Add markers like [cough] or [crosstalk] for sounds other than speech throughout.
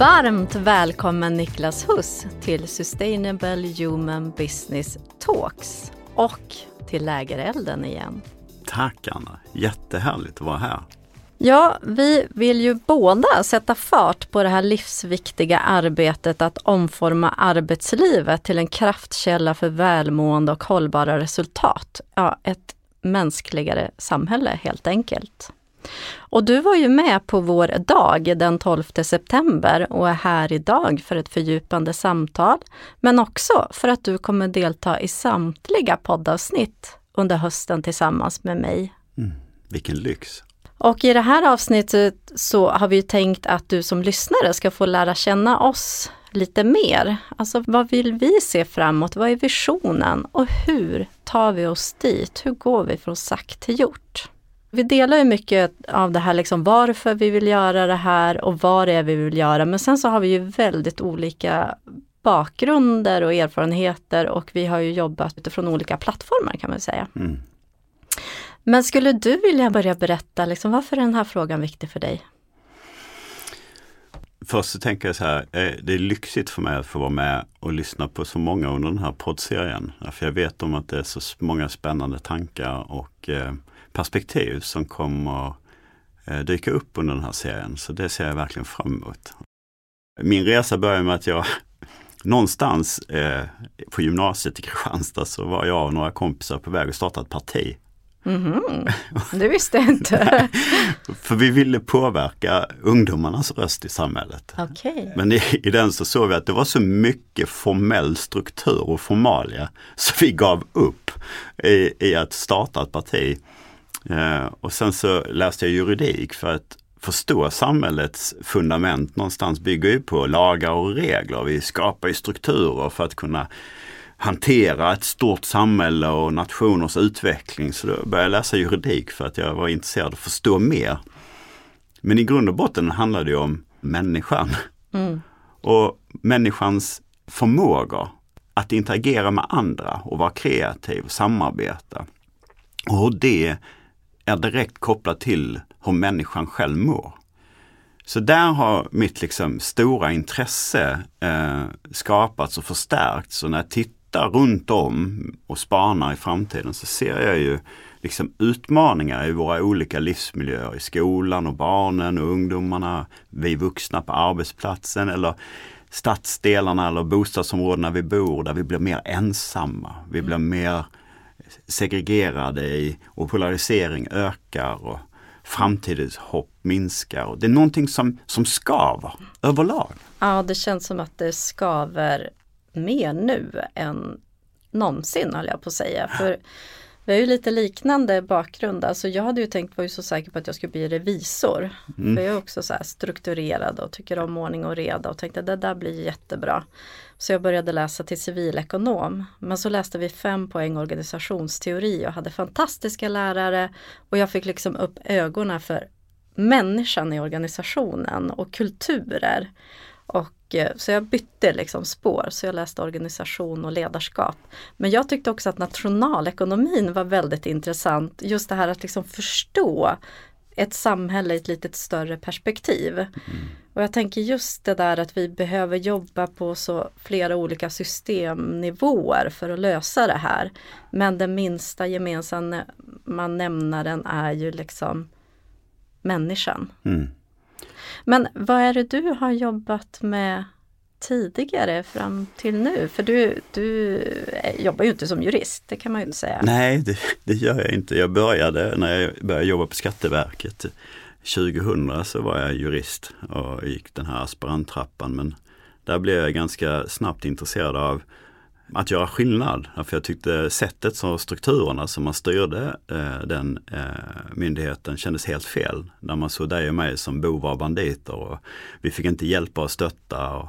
Varmt välkommen Niklas Huss till Sustainable Human Business Talks och till Lägerelden igen. Tack Anna, jättehärligt att vara här. Ja, vi vill ju båda sätta fart på det här livsviktiga arbetet att omforma arbetslivet till en kraftkälla för välmående och hållbara resultat. Ja, ett mänskligare samhälle helt enkelt. Och du var ju med på vår dag den 12 september och är här idag för ett fördjupande samtal, men också för att du kommer delta i samtliga poddavsnitt under hösten tillsammans med mig. Mm, vilken lyx! Och i det här avsnittet så har vi tänkt att du som lyssnare ska få lära känna oss lite mer. Alltså vad vill vi se framåt? Vad är visionen? Och hur tar vi oss dit? Hur går vi från sagt till gjort? Vi delar ju mycket av det här, liksom varför vi vill göra det här och vad det är vi vill göra. Men sen så har vi ju väldigt olika bakgrunder och erfarenheter och vi har ju jobbat utifrån olika plattformar kan man säga. Mm. Men skulle du vilja börja berätta, liksom, varför är den här frågan viktig för dig? Först så tänker jag så här, eh, det är lyxigt för mig att få vara med och lyssna på så många under den här poddserien. För jag vet om att det är så många spännande tankar och eh, perspektiv som kommer eh, dyka upp under den här serien. Så det ser jag verkligen fram emot. Min resa började med att jag [laughs] någonstans eh, på gymnasiet i Kristianstad så var jag och några kompisar på väg att starta ett parti. Mm -hmm. Det visste jag inte. [laughs] För vi ville påverka ungdomarnas röst i samhället. Okay. Men i, i, den så såg vi att det var så mycket formell struktur och formalia så vi gav upp i, i att starta ett parti. Eh, och sen så läste jag juridik för att förstå samhällets fundament någonstans bygger ju på lagar och regler. Vi skapar ju strukturer för att kunna hantera ett stort samhälle och nationers utveckling. Så då började jag läsa juridik för att jag var intresserad av att förstå mer. Men i grund och botten handlar det om människan. Mm. Och människans förmågor att interagera med andra och vara kreativ och samarbeta. Och hur det är direkt kopplat till hur människan själv mår. Så där har mitt liksom stora intresse eh, skapats och förstärkts. Och när jag tittar runt om och spanar i framtiden så ser jag ju liksom utmaningar i våra olika livsmiljöer. I skolan och barnen och ungdomarna, vi vuxna på arbetsplatsen eller stadsdelarna eller bostadsområdena vi bor där vi blir mer ensamma. Vi blir mer segregerade i och polarisering ökar och framtidens hopp minskar. Och det är någonting som, som skaver överlag. Ja, det känns som att det skaver mer nu än någonsin höll jag på att säga. För vi har ju lite liknande bakgrund. Alltså jag hade ju tänkt, var ju så säker på att jag skulle bli revisor. Mm. För jag är också så strukturerad och tycker om ordning och reda och tänkte det där blir jättebra. Så jag började läsa till civilekonom. Men så läste vi fem poäng organisationsteori och hade fantastiska lärare. Och jag fick liksom upp ögonen för människan i organisationen och kulturer. Och, eh, så jag bytte liksom spår, så jag läste organisation och ledarskap. Men jag tyckte också att nationalekonomin var väldigt intressant. Just det här att liksom förstå ett samhälle i ett lite större perspektiv. Mm. Och jag tänker just det där att vi behöver jobba på så flera olika systemnivåer för att lösa det här. Men den minsta gemensamma nämnaren är ju liksom människan. Mm. Men vad är det du har jobbat med tidigare fram till nu? För du, du jobbar ju inte som jurist, det kan man ju inte säga. Nej, det, det gör jag inte. Jag började när jag började jobba på Skatteverket 2000 så var jag jurist och gick den här aspiranttrappan. Men där blev jag ganska snabbt intresserad av att göra skillnad. För jag tyckte sättet som strukturerna som man styrde eh, den eh, myndigheten kändes helt fel. När man såg dig och mig som bovar och banditer och vi fick inte hjälpa och stötta. Och,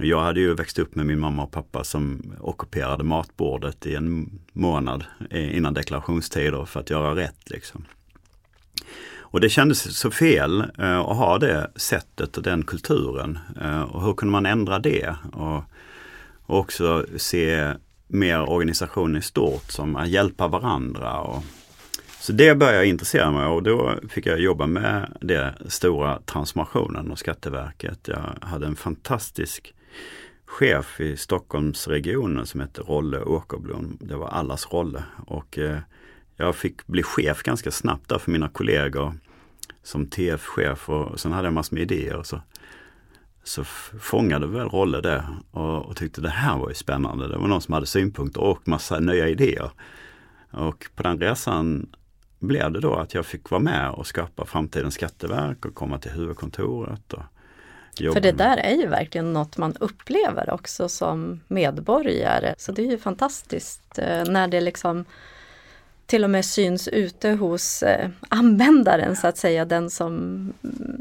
jag hade ju växt upp med min mamma och pappa som ockuperade matbordet i en månad eh, innan deklarationstider för att göra rätt. Liksom. Och det kändes så fel eh, att ha det sättet och den kulturen. Eh, och hur kunde man ändra det? Och, och också se mer organisationen i stort som att hjälpa varandra och Så det började jag intressera mig och då fick jag jobba med den stora transformationen och Skatteverket. Jag hade en fantastisk chef i Stockholmsregionen som hette Rolle Åkerblom. Det var allas Rolle och eh, jag fick bli chef ganska snabbt där för mina kollegor som TF-chef och sen hade jag massor med idéer. Och så, så fångade väl Rolle det och, och tyckte det här var ju spännande. Det var någon som hade synpunkter och massa nya idéer. Och på den resan blev det då att jag fick vara med och skapa framtidens skatteverk och komma till huvudkontoret. Och För det där är ju verkligen något man upplever också som medborgare. Så det är ju fantastiskt eh, när det liksom till och med syns ute hos eh, användaren så att säga, den som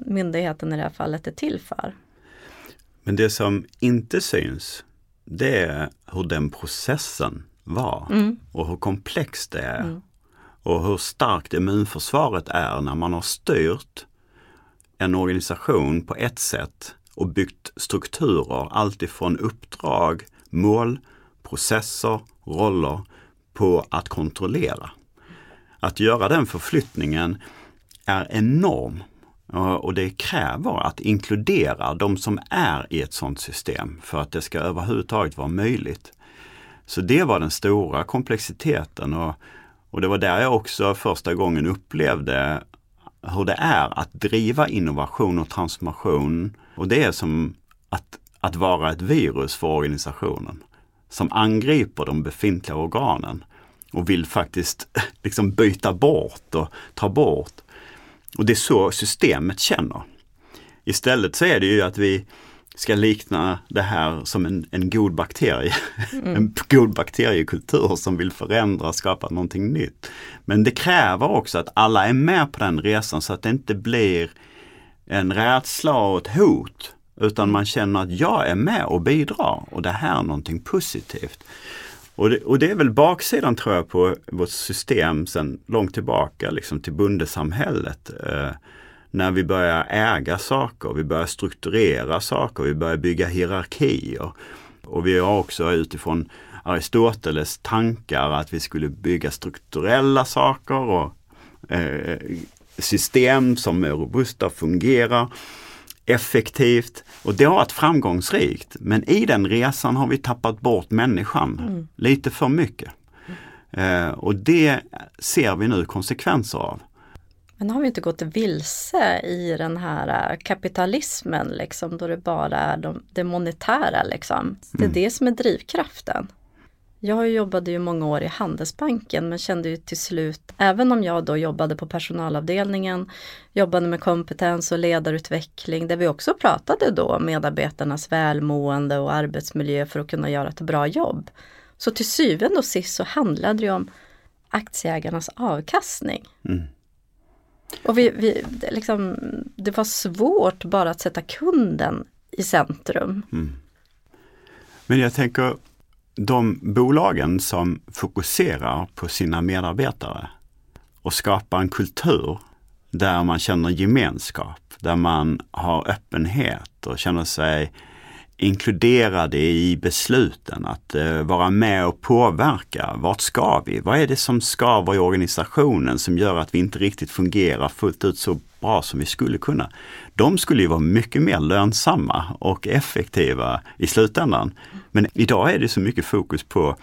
myndigheten i det här fallet är till för. Men det som inte syns, det är hur den processen var mm. och hur komplext det är. Mm. Och hur starkt immunförsvaret är när man har styrt en organisation på ett sätt och byggt strukturer alltifrån uppdrag, mål, processer, roller på att kontrollera. Att göra den förflyttningen är enorm eh, och det kräver att inkludera de som är i ett sådant system för att det ska överhuvudtaget vara möjligt. Så det var den stora komplexiteten och, och det var där jag också första gången upplevde hur det är att driva innovation och transformation. Och det är som att, att vara ett virus för organisationen som angriper de befintliga organen och vill faktiskt [laughs] liksom byta bort och ta bort. Och det är så systemet känner. Istället så är det ju att vi ska likna det här som en, en god bakterie. [laughs] Mm. en god bakteriekultur som vill förändra och skapa någonting nytt. Men det kräver också att alla är med på den resan så att det inte blir en rädsla och ett hot. Utan man känner att jag är med och bidrar och det här är någonting positivt. Och det, och det, är väl baksidan tror jag på vårt system sen långt tillbaka liksom till bondesamhället. Eh, när vi börjar äga saker, vi börjar strukturera saker, vi börjar bygga hierarkier. Och vi har också utifrån Aristoteles tankar att vi skulle bygga strukturella saker och eh, system som är robusta, fungerar effektivt och det har varit framgångsrikt. Men i den resan har vi tappat bort människan mm. lite för mycket. Eh, och det ser vi nu konsekvenser av. Men har vi inte gått vilse i den här äh, kapitalismen liksom då det bara är de, det monetära liksom. Det är mm. det som är drivkraften. Jag jobbade ju många år i Handelsbanken men kände ju till slut, även om jag då jobbade på personalavdelningen, jobbade med kompetens och ledarutveckling där vi också pratade då om medarbetarnas välmående och arbetsmiljö för att kunna göra ett bra jobb. Så till syvende och sist så handlade det om aktieägarnas avkastning. Mm. Och vi, vi, det, liksom, det var svårt bara att sätta kunden i centrum. Mm. Men jag tänker de bolagen som fokuserar på sina medarbetare och skapar en kultur där man känner gemenskap, där man har öppenhet och känner sig inkluderade i besluten, att uh, vara med och påverka. Vart ska vi? Vad är det som skaver i organisationen som gör att vi inte riktigt fungerar fullt ut så bra som vi skulle kunna? De skulle ju vara mycket mer lönsamma och effektiva i slutändan. Men idag är det så mycket fokus på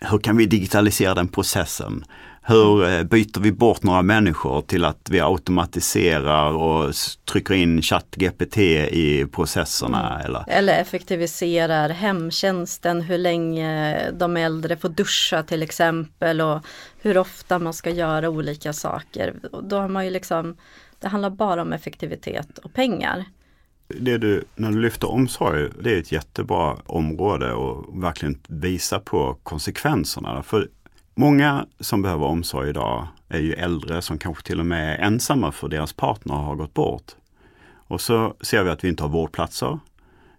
hur kan vi digitalisera den processen? Hur eh, byter vi bort några människor till att vi automatiserar och trycker in ChatGPT i processerna? Mm. Eller? eller effektiviserar hemtjänsten, hur länge de äldre får duscha till exempel och hur ofta man ska göra olika saker. Då har man ju liksom, det handlar bara om effektivitet och pengar. Det du, när du lyfter omsorg, det är ett jättebra område och verkligen visa på konsekvenserna. För Många som behöver omsorg idag är ju äldre som kanske till och med är ensamma för deras partner har gått bort. Och så ser vi att vi inte har vårdplatser.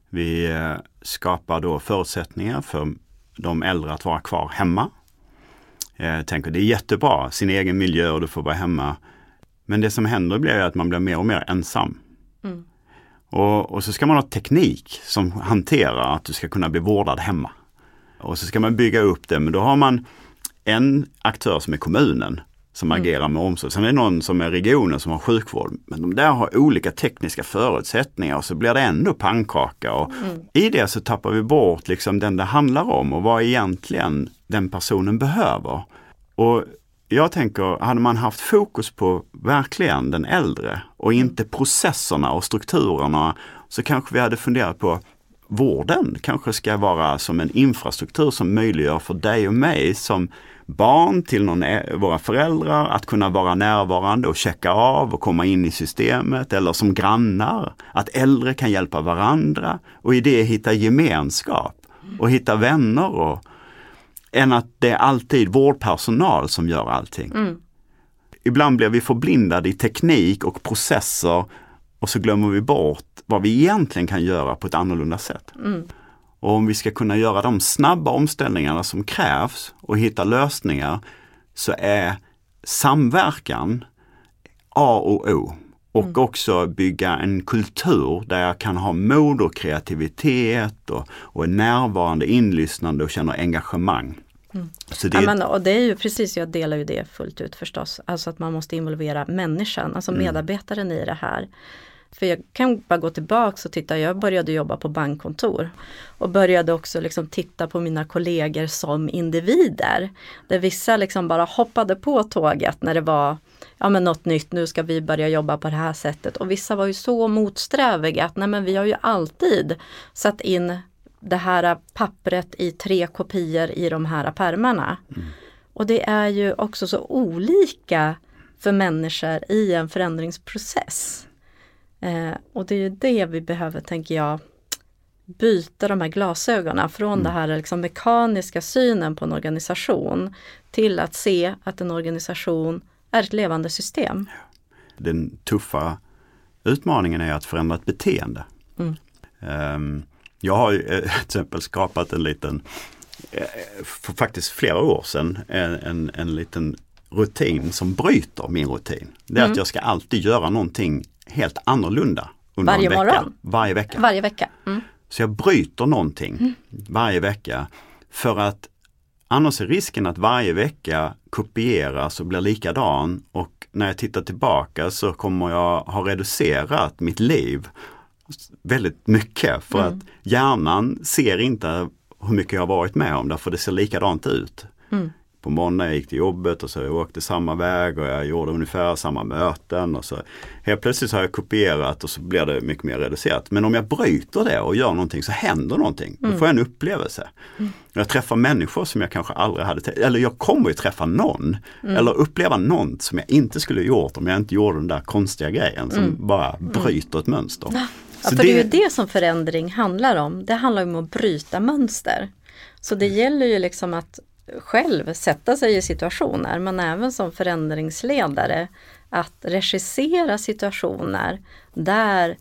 Vi eh, skapar då förutsättningar för de äldre att vara kvar hemma. Eh, Jag tänker det är jättebra, sin egen miljö och du får vara hemma. Men det som händer blir att man blir mer och mer ensam. Mm. Och, och, så ska man ha teknik som hanterar att du ska kunna bli vårdad hemma. Och så ska man bygga upp det, men då har man en aktör som är kommunen som agerar med omsorg. Sen är det någon som är regionen som har sjukvård. Men de där har olika tekniska förutsättningar och så blir det ändå pannkaka. Och I det så tappar vi bort liksom den det handlar om och vad egentligen den personen behöver. Och jag tänker, hade man haft fokus på verkligen den äldre och inte processerna och strukturerna så kanske vi hade funderat på vården kanske ska vara som en infrastruktur som möjliggör för dig och mig som barn till någon, våra föräldrar att kunna vara närvarande och checka av och komma in i systemet eller som grannar. Att äldre kan hjälpa varandra och i det hitta gemenskap och hitta vänner och än att det är alltid vårdpersonal som gör allting. Mm. Ibland blir vi förblindade i teknik och processer och så glömmer vi bort vad vi egentligen kan göra på ett annorlunda sätt. Mm. Och om vi ska kunna göra de snabba omställningarna som krävs och hitta lösningar så är samverkan A och O. Och mm. också bygga en kultur där jag kan ha mod och kreativitet och, och är närvarande, inlyssnande och känner engagemang. Mm. Det... Ja, men, och det är ju precis, jag delar ju det fullt ut förstås. Alltså att man måste involvera människan, alltså mm. medarbetaren i det här. För jag kan bara gå tillbaks och titta, jag började jobba på bankkontor och började också liksom titta på mina kollegor som individer. Där vissa liksom bara hoppade på tåget när det var ja men något nytt, nu ska vi börja jobba på det här sättet. Och vissa var ju så motsträviga att nej men vi har ju alltid satt in det här pappret i tre kopior i de här pärmarna. Mm. Och det är ju också så olika för människor i en förändringsprocess. Eh, och det är ju det vi behöver, tänker jag, byta de här glasögonen från mm. det här liksom mekaniska synen på en organisation till att se att en organisation är ett levande system. Den tuffa utmaningen är att förändra ett beteende. Mm. Um, jag har eh, [laughs] till exempel skapat en liten, eh, för faktiskt flera år sedan, en, en, en liten rutin som bryter min rutin. Det är mm. att jag ska alltid göra någonting helt annorlunda. Under varje en vecka. morgon? Varje vecka. Varje vecka. Mm. Så jag bryter någonting mm. varje vecka. För att annars är risken att varje vecka kopieras och blir likadan och när jag tittar tillbaka så kommer jag ha reducerat mitt liv väldigt mycket för mm. att hjärnan ser inte hur mycket jag har varit med om därför det ser likadant ut. Mm på måndag jag gick till jobbet och så jag åkte samma väg och jag gjorde ungefär samma möten. Och så helt plötsligt har jag kopierat och så blir det mycket mer reducerat. Men om jag bryter det och gör någonting så händer någonting. Mm. Då får jag en upplevelse. Mm. Jag träffar människor som jag kanske aldrig hade tänkt, eller jag kommer ju träffa någon. Mm. Eller uppleva något som jag inte skulle gjort om jag inte gjorde den där konstiga grejen som mm. bara mm. bryter ett mönster. Ja, för det... det är ju det som förändring handlar om. Det handlar om att bryta mönster. Så det gäller ju liksom att själv sätta sig i situationer men även som förändringsledare att regissera situationer där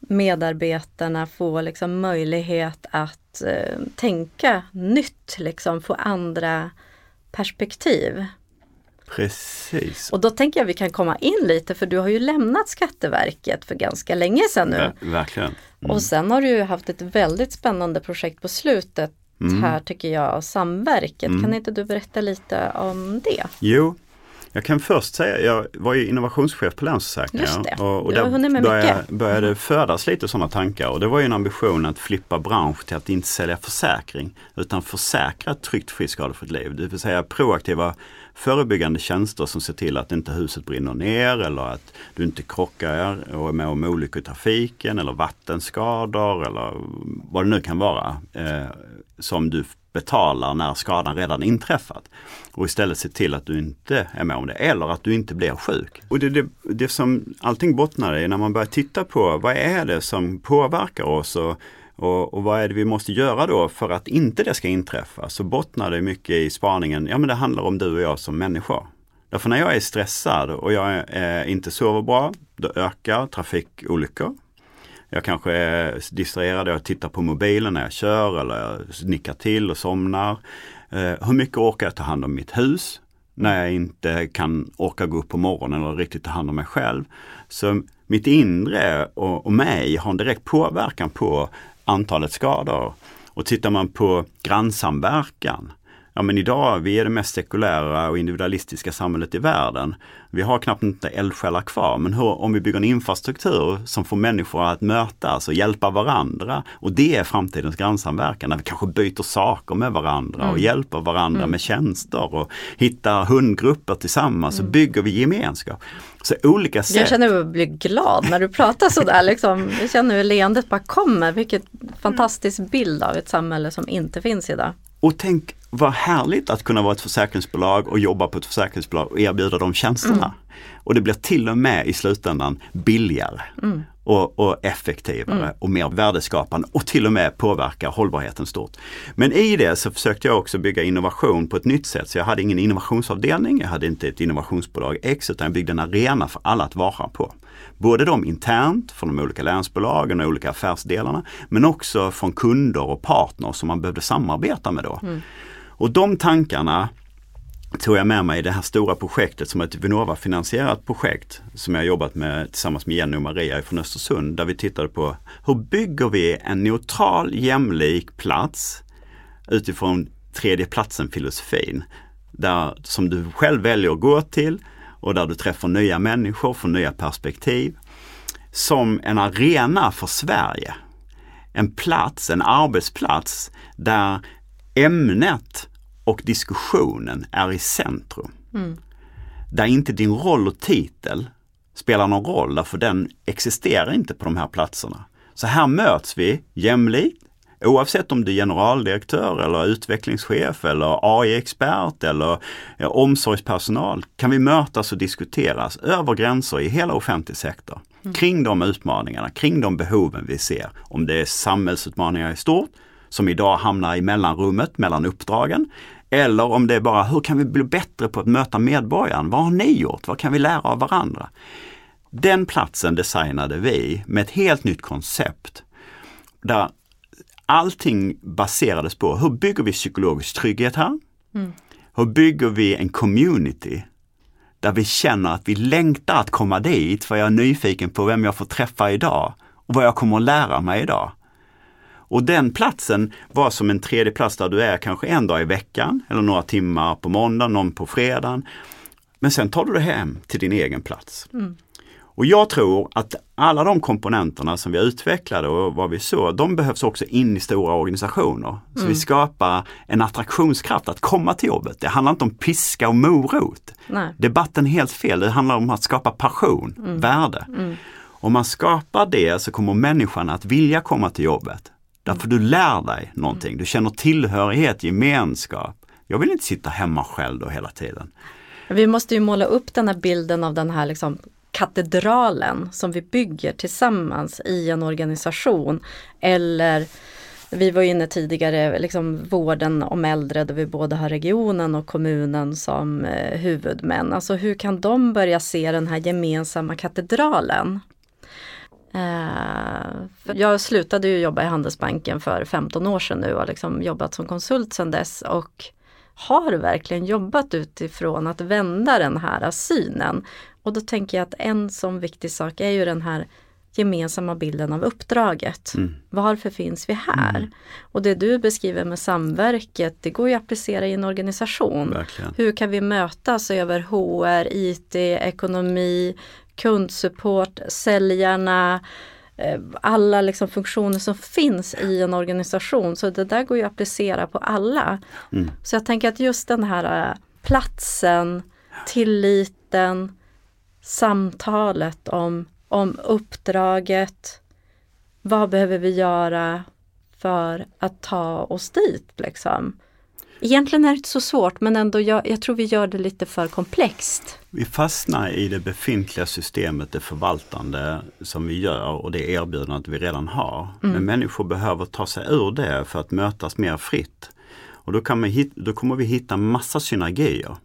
medarbetarna får liksom möjlighet att eh, tänka nytt, liksom få andra perspektiv. Precis. Och då tänker jag vi kan komma in lite för du har ju lämnat Skatteverket för ganska länge sedan nu. Ver verkligen. Mm. Och sen har du ju haft ett väldigt spännande projekt på slutet mm. här tycker jag, samverket. Mm. Kan inte du berätta lite om det? Jo, jag kan först säga, jag var ju innovationschef på Länsförsäkringar och, och där började, började födas lite sådana tankar och det var ju en ambition att flippa bransch till att inte sälja försäkring utan försäkra ett tryggt, friskt, skadefritt liv. Det vill säga proaktiva förebyggande tjänster som ser till att inte huset brinner ner eller att du inte krockar och är med om olyckor i trafiken eller vattenskador eller vad det nu kan vara. Eh, som du betalar när skadan redan inträffat. Och istället se till att du inte är med om det eller att du inte blir sjuk. Och det, det, det som allting bottnar i när man börjar titta på vad är det som påverkar oss och, och, och, vad är det vi måste göra då för att inte det ska inträffa? Så bottnar det mycket i spaningen, ja men det handlar om du och jag som människor. Därför när jag är stressad och jag är, inte sover bra, då ökar trafikolyckor. Jag kanske är distraherad, jag tittar på mobilen när jag kör eller jag nickar till och somnar. Eh, hur mycket orkar jag ta hand om mitt hus? När jag inte kan orka gå upp på morgonen eller riktigt ta hand om mig själv. Så mitt inre och, och mig har en direkt påverkan på antalet skador. Och tittar man på grannsamverkan ja men idag, vi är det mest sekulära och individualistiska samhället i världen. Vi har knappt inte eldsjälar kvar, men hur, om vi bygger en infrastruktur som får människor att mötas och hjälpa varandra och det är framtidens grannsamverkan, när vi kanske byter saker med varandra mm. och hjälper varandra mm. med tjänster och hittar hundgrupper tillsammans så mm. bygger vi gemenskap. Så olika sätt. Jag känner att jag blir glad när du pratar sådär. Liksom. Jag känner hur leendet bara kommer. Vilket fantastisk bild av ett samhälle som inte finns idag. Och tänk vad härligt att kunna vara ett försäkringsbolag och jobba på ett försäkringsbolag och erbjuda de tjänsterna. Mm. Och det blir till och med i slutändan billigare mm. Och, och, effektivare mm. och mer värdeskapande och till och med påverka hållbarheten stort. Men i det så försökte jag också bygga innovation på ett nytt sätt. Så jag hade ingen innovationsavdelning, jag hade inte ett innovationsbolag X utan jag byggde en arena för alla att vara på. Både de internt från de olika länsbolagen och olika affärsdelarna men också från kunder och partners som man behövde samarbeta med då. Mm. Och de tankarna tog jag med mig i det här stora projektet som är ett Vinnova-finansierat projekt som jag jobbat med tillsammans med Jenny och Maria från Östersund där vi tittade på hur bygger vi en neutral jämlik plats utifrån tredje platsen filosofin. Där, som du själv väljer att gå till och där du träffar nya människor, får nya perspektiv. Som en arena för Sverige. En plats, en arbetsplats där ämnet och diskussionen är i centrum. Mm. Där inte din roll och titel spelar någon roll, därför den existerar inte på de här platserna. Så här möts vi jämlikt, oavsett om du är generaldirektör eller utvecklingschef eller AI-expert eller omsorgspersonal, kan vi mötas och diskuteras över gränser i hela offentlig sektor. Mm. Kring de utmaningarna, kring de behoven vi ser. Om det är samhällsutmaningar i stort, som idag hamnar i mellanrummet mellan uppdragen. Eller om det är bara, hur kan vi bli bättre på att möta medborgaren? Vad har ni gjort? Vad kan vi lära av varandra? Den platsen designade vi med ett helt nytt koncept. Där allting baserades på, hur bygger vi psykologisk trygghet här? Mm. Hur bygger vi en community där vi känner att vi längtar att komma dit för jag är nyfiken på vem jag får träffa idag och vad jag kommer att lära mig idag. Och den platsen var som en tredje plats där du är kanske en dag i veckan eller några timmar på måndagen, någon på fredagen. Men sen tar du dig hem till din egen plats. Mm. Och jag tror att alla de komponenterna som vi utvecklade och vad vi såg, de behövs också in i stora organisationer. Så mm. vi skapar en attraktionskraft att komma till jobbet. Det handlar inte om piska och morot. Nej. Debatten är helt fel, det handlar om att skapa passion, mm. värde. Mm. Om man skapar det så kommer människan att vilja komma till jobbet. Därför du lär dig någonting, du känner tillhörighet, gemenskap. Jag vill inte sitta hemma själv då hela tiden. Vi måste ju måla upp den här bilden av den här liksom katedralen som vi bygger tillsammans i en organisation. Eller vi var inne tidigare, liksom vården om äldre där vi både har regionen och kommunen som eh, huvudmän. Alltså hur kan de börja se den här gemensamma katedralen? Eh, jag slutade ju jobba i Handelsbanken för 15 år sedan nu och liksom jobbat som konsult sedan dess och har verkligen jobbat utifrån att vända den här synen. Och då tänker jag att en sån viktig sak är ju den här gemensamma bilden av uppdraget. Mm. Varför finns vi här? Mm. Och det du beskriver med samverket, det går ju att applicera i en organisation. Verkligen. Hur kan vi mötas över HR, IT, ekonomi, kundsupport, säljarna, eh, alla liksom funktioner som finns i en organisation. Så det där går ju att applicera på alla. Mm. Så jag tänker att just den här eh, platsen, tilliten, samtalet om, om uppdraget. Vad behöver vi göra för att ta oss dit liksom? Egentligen är det inte så svårt men ändå jag, jag tror vi gör det lite för komplext. Vi fastnar i det befintliga systemet, det förvaltande som vi gör och det erbjudandet vi redan har. Mm. Men människor behöver ta sig ur det för att mötas mer fritt. Och då, kan man, då kommer vi hitta massa synergier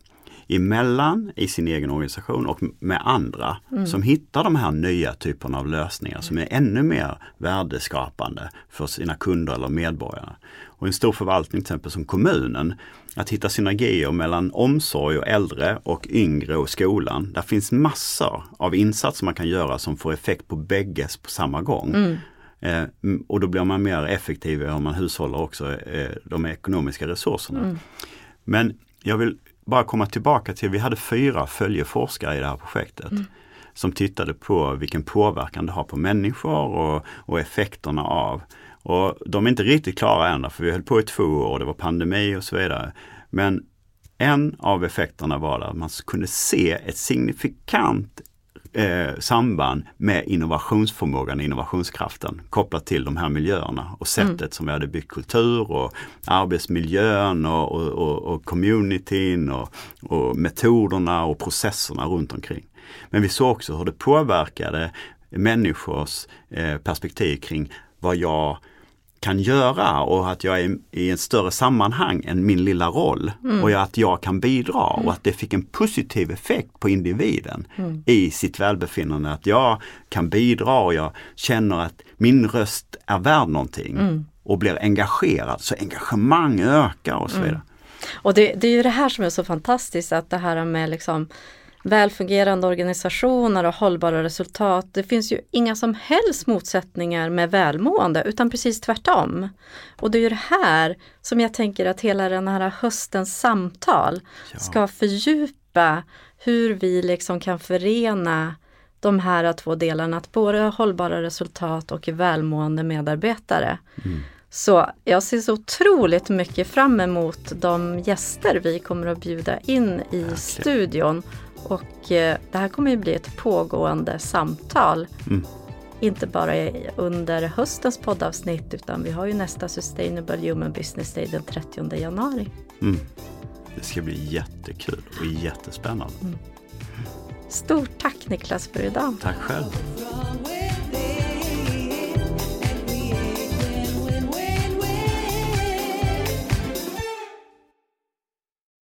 emellan i sin egen organisation och med andra mm. som hittar de här nya typerna av lösningar som är ännu mer värdeskapande för sina kunder eller medborgare. Och en stor förvaltning till exempel som kommunen, att hitta synergier mellan omsorg och äldre och yngre och skolan. Där finns massor av insatser man kan göra som får effekt på bägges på samma gång. Mm. Eh, och då blir man mer effektiv om man hushållar också eh, de ekonomiska resurserna. Mm. Men jag vill bara komma tillbaka till, vi hade fyra följeforskare i det här projektet. Mm. Som tittade på vilken påverkan det har på människor och, och effekterna av. Och de är inte riktigt klara än, för vi höll på i två år, det var pandemi och så vidare. Men en av effekterna var att man kunde se ett signifikant eh, samband med innovationsförmågan, innovationskraften kopplat till de här miljöerna och sättet mm. som vi hade byggt kultur och arbetsmiljön och, och, och, och communityn och, och metoderna och processerna runt omkring. Men vi såg också hur det påverkade människors eh, perspektiv kring vad jag kan göra och att jag är i ett större sammanhang än min lilla roll. Mm. Och att jag kan bidra mm. och att det fick en positiv effekt på individen mm. i sitt välbefinnande. Att jag kan bidra och jag känner att min röst är värd någonting mm. och blir engagerad. Så engagemang ökar och så mm. vidare. Och det, det, är ju det här som är så fantastiskt att det här med liksom välfungerande organisationer och hållbara resultat. Det finns ju inga som helst motsättningar med välmående utan precis tvärtom. Och det är ju det här som jag tänker att hela den här höstens samtal ja. ska fördjupa hur vi liksom kan förena de här två delarna, att både hållbara resultat och välmående medarbetare. Mm. Så jag ser så otroligt mycket fram emot de gäster vi kommer att bjuda in i okay. studion och eh, det här kommer ju bli ett pågående samtal. Mm. Inte bara under höstens poddavsnitt utan vi har ju nästa Sustainable Human Business Day den 30 januari. Mm. Det ska bli jättekul och jättespännande. Mm. Stort tack Niklas för idag. Tack själv.